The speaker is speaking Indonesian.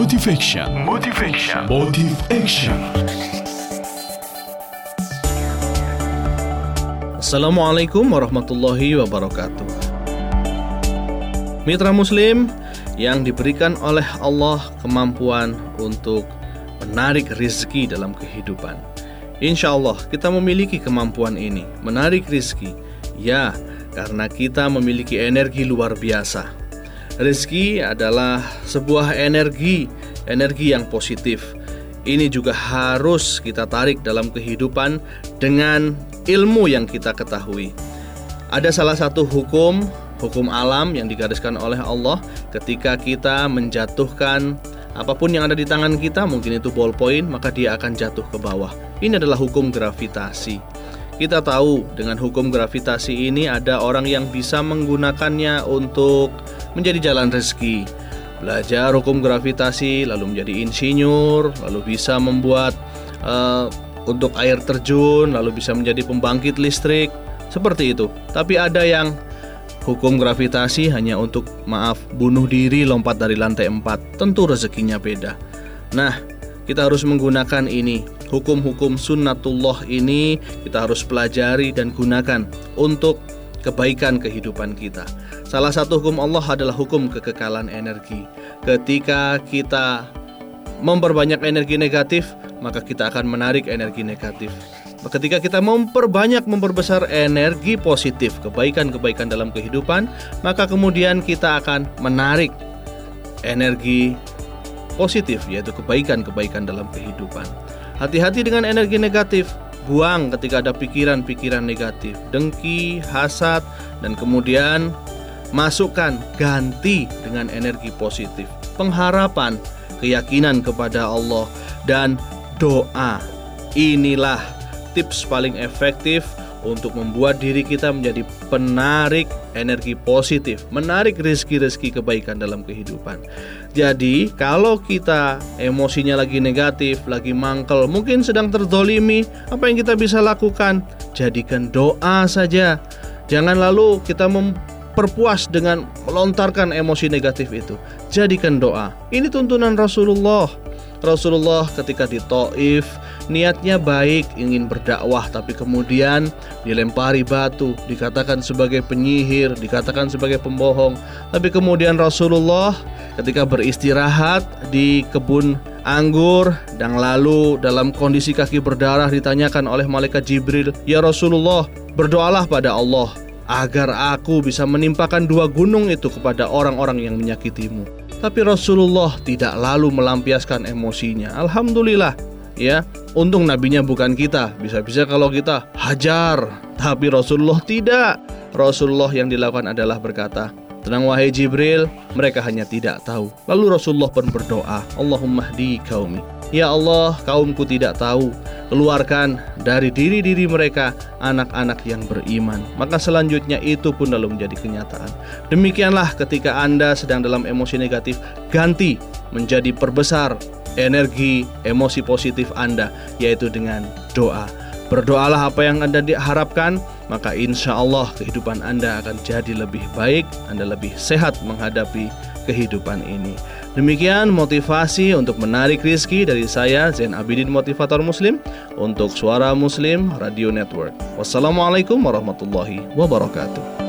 Motivation. Motivation. Motive Action. Assalamualaikum warahmatullahi wabarakatuh. Mitra Muslim yang diberikan oleh Allah kemampuan untuk menarik rezeki dalam kehidupan. Insya Allah kita memiliki kemampuan ini, menarik rezeki. Ya, karena kita memiliki energi luar biasa. Rizki adalah sebuah energi, energi yang positif. Ini juga harus kita tarik dalam kehidupan dengan ilmu yang kita ketahui. Ada salah satu hukum, hukum alam yang digariskan oleh Allah ketika kita menjatuhkan apa pun yang ada di tangan kita, mungkin itu ballpoint, maka dia akan jatuh ke bawah. Ini adalah hukum gravitasi. Kita tahu dengan hukum gravitasi ini ada orang yang bisa menggunakannya untuk menjadi jalan rezeki. Belajar hukum gravitasi, lalu menjadi insinyur, lalu bisa membuat uh, untuk air terjun, lalu bisa menjadi pembangkit listrik, seperti itu. Tapi ada yang hukum gravitasi hanya untuk maaf bunuh diri lompat dari lantai 4, tentu rezekinya beda. Nah, kita harus menggunakan ini. Hukum-hukum sunnatullah ini kita harus pelajari dan gunakan untuk kebaikan kehidupan kita. Salah satu hukum Allah adalah hukum kekekalan energi. Ketika kita memperbanyak energi negatif, maka kita akan menarik energi negatif. Ketika kita memperbanyak, memperbesar energi positif, kebaikan-kebaikan dalam kehidupan, maka kemudian kita akan menarik energi positif, yaitu kebaikan-kebaikan dalam kehidupan. Hati-hati dengan energi negatif, buang ketika ada pikiran-pikiran negatif, dengki, hasad, dan kemudian Masukkan ganti dengan energi positif, pengharapan, keyakinan kepada Allah dan doa. Inilah tips paling efektif untuk membuat diri kita menjadi penarik energi positif, menarik rezeki-rezeki kebaikan dalam kehidupan. Jadi, kalau kita emosinya lagi negatif, lagi mangkel, mungkin sedang terdolimi, apa yang kita bisa lakukan? Jadikan doa saja. Jangan lalu kita mem perpuas dengan melontarkan emosi negatif itu. Jadikan doa. Ini tuntunan Rasulullah. Rasulullah ketika di Taif niatnya baik ingin berdakwah tapi kemudian dilempari batu, dikatakan sebagai penyihir, dikatakan sebagai pembohong. Tapi kemudian Rasulullah ketika beristirahat di kebun anggur dan lalu dalam kondisi kaki berdarah ditanyakan oleh malaikat Jibril, "Ya Rasulullah, berdoalah pada Allah agar aku bisa menimpakan dua gunung itu kepada orang-orang yang menyakitimu. Tapi Rasulullah tidak lalu melampiaskan emosinya. Alhamdulillah, ya. Untung nabinya bukan kita. Bisa-bisa kalau kita hajar, tapi Rasulullah tidak. Rasulullah yang dilakukan adalah berkata, Tenang wahai Jibril, mereka hanya tidak tahu. Lalu Rasulullah pun berdoa, Allahumma di kaumi. Ya Allah, kaumku tidak tahu. Keluarkan dari diri-diri mereka anak-anak yang beriman. Maka selanjutnya itu pun lalu menjadi kenyataan. Demikianlah ketika Anda sedang dalam emosi negatif, ganti menjadi perbesar energi emosi positif Anda, yaitu dengan doa. Berdoalah apa yang Anda diharapkan, maka insya Allah kehidupan Anda akan jadi lebih baik, Anda lebih sehat menghadapi kehidupan ini. Demikian motivasi untuk menarik rizki dari saya Zain Abidin Motivator Muslim untuk Suara Muslim Radio Network. Wassalamualaikum warahmatullahi wabarakatuh.